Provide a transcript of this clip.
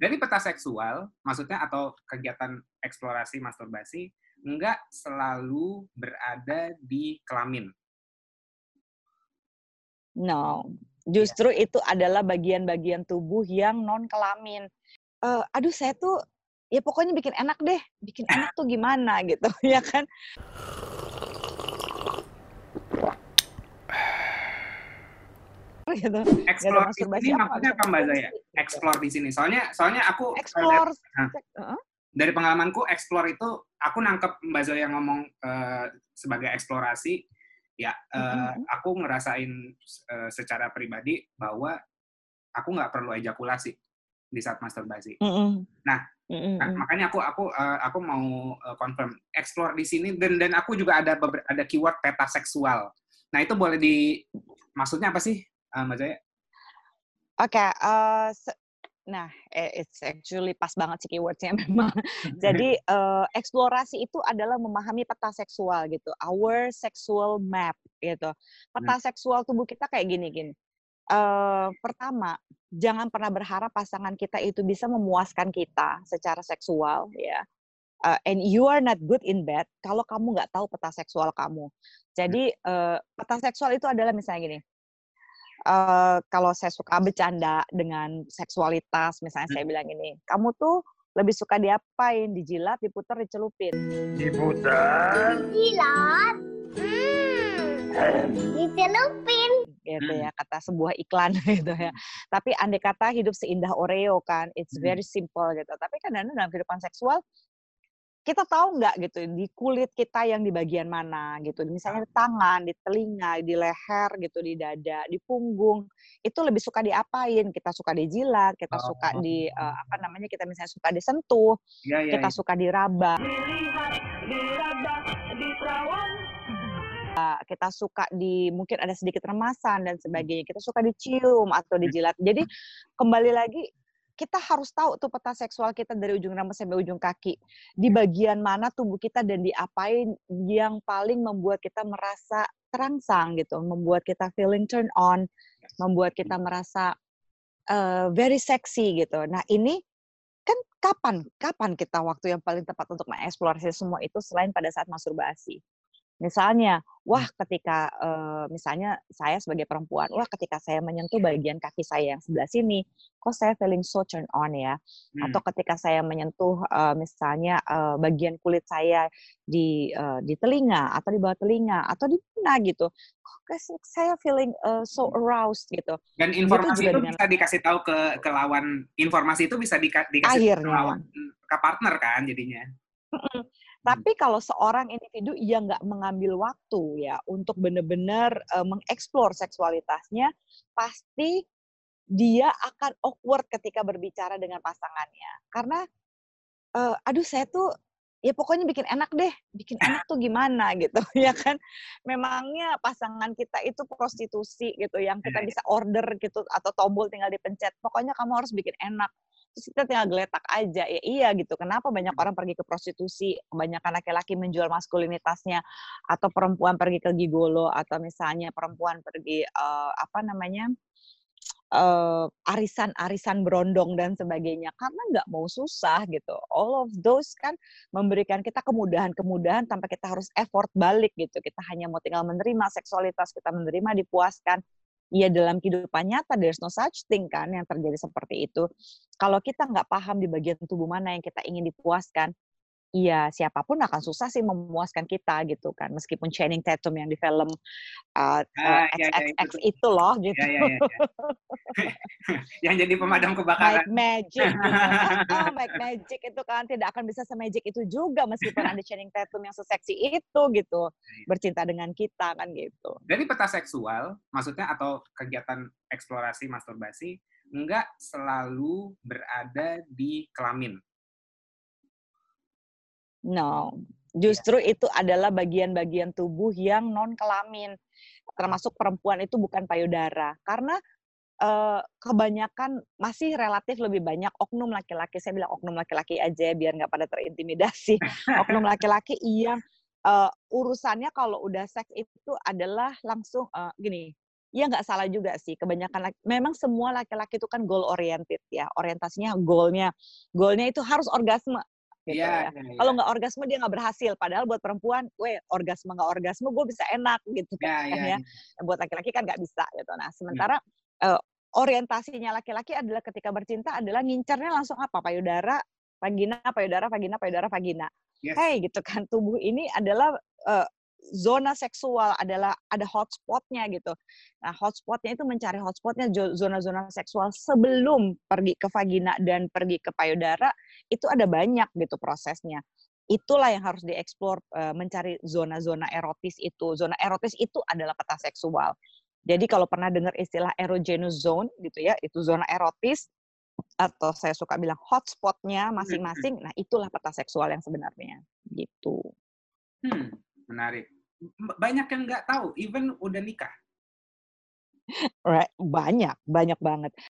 Dari peta seksual, maksudnya atau kegiatan eksplorasi masturbasi, nggak selalu berada di kelamin. No, justru itu adalah bagian-bagian tubuh yang non kelamin. Uh, aduh saya tuh ya pokoknya bikin enak deh, bikin enak tuh gimana gitu ya kan? gitu. Explore di sini maksudnya apa Mbak Zaya? Explore di sini. Soalnya soalnya aku explore nah, dari pengalamanku explore itu aku nangkep Mbak Zoya ngomong uh, sebagai eksplorasi ya uh, mm-hmm. aku ngerasain uh, secara pribadi bahwa aku nggak perlu ejakulasi di saat masturbasi. Mm-hmm. Nah, mm-hmm. nah, makanya aku aku uh, aku mau uh, confirm explore di sini dan dan aku juga ada ada keyword peta seksual. Nah itu boleh di maksudnya apa sih uh, Mbak Zaya? Oke, okay, uh, nah eh, it's actually pas banget sih keywordnya memang. Jadi uh, eksplorasi itu adalah memahami peta seksual gitu, our sexual map gitu. Peta hmm. seksual tubuh kita kayak gini gini. Uh, pertama, jangan pernah berharap pasangan kita itu bisa memuaskan kita secara seksual ya. Uh, and you are not good in bed kalau kamu nggak tahu peta seksual kamu. Jadi uh, peta seksual itu adalah misalnya gini, uh, kalau saya suka bercanda dengan seksualitas, misalnya hmm. saya bilang ini, kamu tuh lebih suka diapain? Dijilat, diputar, dicelupin? Diputar. Dijilat. Hmm. Dicelupin. Gitu ya, kata sebuah iklan gitu ya. Tapi andai kata hidup seindah Oreo kan, it's very simple gitu. Tapi kan dalam kehidupan seksual, kita tahu nggak gitu di kulit kita yang di bagian mana gitu. Misalnya di tangan di telinga di leher gitu di dada di punggung itu lebih suka diapain? Kita suka dijilat kita oh. suka di uh, apa namanya kita misalnya suka disentuh ya, ya, kita ya. suka diraba. Kita suka di mungkin ada sedikit remasan dan sebagainya kita suka dicium atau dijilat. Jadi kembali lagi kita harus tahu tuh peta seksual kita dari ujung rambut sampai ujung kaki. Di bagian mana tubuh kita dan diapain yang paling membuat kita merasa terangsang gitu, membuat kita feeling turn on, membuat kita merasa uh, very sexy gitu. Nah, ini kan kapan kapan kita waktu yang paling tepat untuk mengeksplorasi semua itu selain pada saat masturbasi. Misalnya, wah hmm. ketika uh, misalnya saya sebagai perempuan, wah ketika saya menyentuh bagian kaki saya yang sebelah sini, kok saya feeling so turn on ya. Hmm. Atau ketika saya menyentuh uh, misalnya uh, bagian kulit saya di uh, di telinga atau di bawah telinga atau di mana gitu, kok saya feeling uh, so hmm. aroused gitu. Dan informasi gitu itu dengan, bisa dikasih tahu ke ke lawan, informasi itu bisa di, dikasih akhirnya. ke lawan ke partner kan jadinya. Hmm. Tapi kalau seorang individu yang nggak mengambil waktu ya untuk benar-benar uh, mengeksplor seksualitasnya, pasti dia akan awkward ketika berbicara dengan pasangannya. Karena, uh, aduh saya tuh ya pokoknya bikin enak deh, bikin enak tuh gimana gitu ya kan. Memangnya pasangan kita itu prostitusi gitu yang kita bisa order gitu atau tombol tinggal dipencet. Pokoknya kamu harus bikin enak terus kita tinggal geletak aja ya iya gitu. Kenapa banyak orang pergi ke prostitusi? Kebanyakan laki-laki menjual maskulinitasnya atau perempuan pergi ke gigolo atau misalnya perempuan pergi uh, apa namanya uh, arisan-arisan berondong dan sebagainya. Karena nggak mau susah gitu. All of those kan memberikan kita kemudahan-kemudahan tanpa kita harus effort balik gitu. Kita hanya mau tinggal menerima seksualitas kita menerima dipuaskan ya dalam kehidupan nyata there's no such thing kan yang terjadi seperti itu. Kalau kita nggak paham di bagian tubuh mana yang kita ingin dipuaskan, Iya, siapa pun akan susah sih memuaskan kita gitu kan. Meskipun Channing Tatum yang di film uh, ah, uh, ya, ya, itu. itu loh gitu. Ya, ya, ya, ya. yang jadi pemadam kebakaran. Mike Magic. Gitu. oh, Mike Magic itu kan tidak akan bisa semagic itu juga meskipun ada Channing Tatum yang seseksi itu gitu. Iya. Bercinta dengan kita kan gitu. Dari peta seksual, maksudnya atau kegiatan eksplorasi masturbasi, enggak selalu berada di kelamin No, justru yeah. itu adalah bagian-bagian tubuh yang non kelamin, termasuk perempuan itu bukan payudara. Karena uh, kebanyakan masih relatif lebih banyak oknum laki-laki. Saya bilang oknum laki-laki aja biar nggak pada terintimidasi. oknum laki-laki yang uh, urusannya kalau udah seks itu adalah langsung uh, gini. Ya nggak salah juga sih. Kebanyakan laki, memang semua laki-laki itu kan goal oriented ya. Orientasinya goalnya, goalnya itu harus orgasme. Gitu Iya, ya. iya, Kalau iya. nggak orgasme dia nggak berhasil. Padahal buat perempuan, gue orgasme nggak orgasme gue bisa enak gitu Iya, kan iya, ya. iya. Buat laki-laki kan nggak bisa gitu. Nah sementara eh, orientasinya laki-laki adalah ketika bercinta adalah ngincernya langsung apa? Payudara, vagina, payudara, vagina, payudara, vagina. Yes. Hey gitu kan. Tubuh ini adalah eh, zona seksual adalah ada hotspotnya gitu. Nah hotspotnya itu mencari hotspotnya zona-zona seksual sebelum pergi ke vagina dan pergi ke payudara itu ada banyak gitu prosesnya. Itulah yang harus dieksplor eh, mencari zona-zona erotis itu. Zona erotis itu adalah peta seksual. Jadi kalau pernah dengar istilah erogenous zone gitu ya, itu zona erotis atau saya suka bilang hotspotnya masing-masing. Nah itulah peta seksual yang sebenarnya gitu. Hmm, menarik. Banyak yang nggak tahu, even udah nikah. Right, banyak, banyak banget.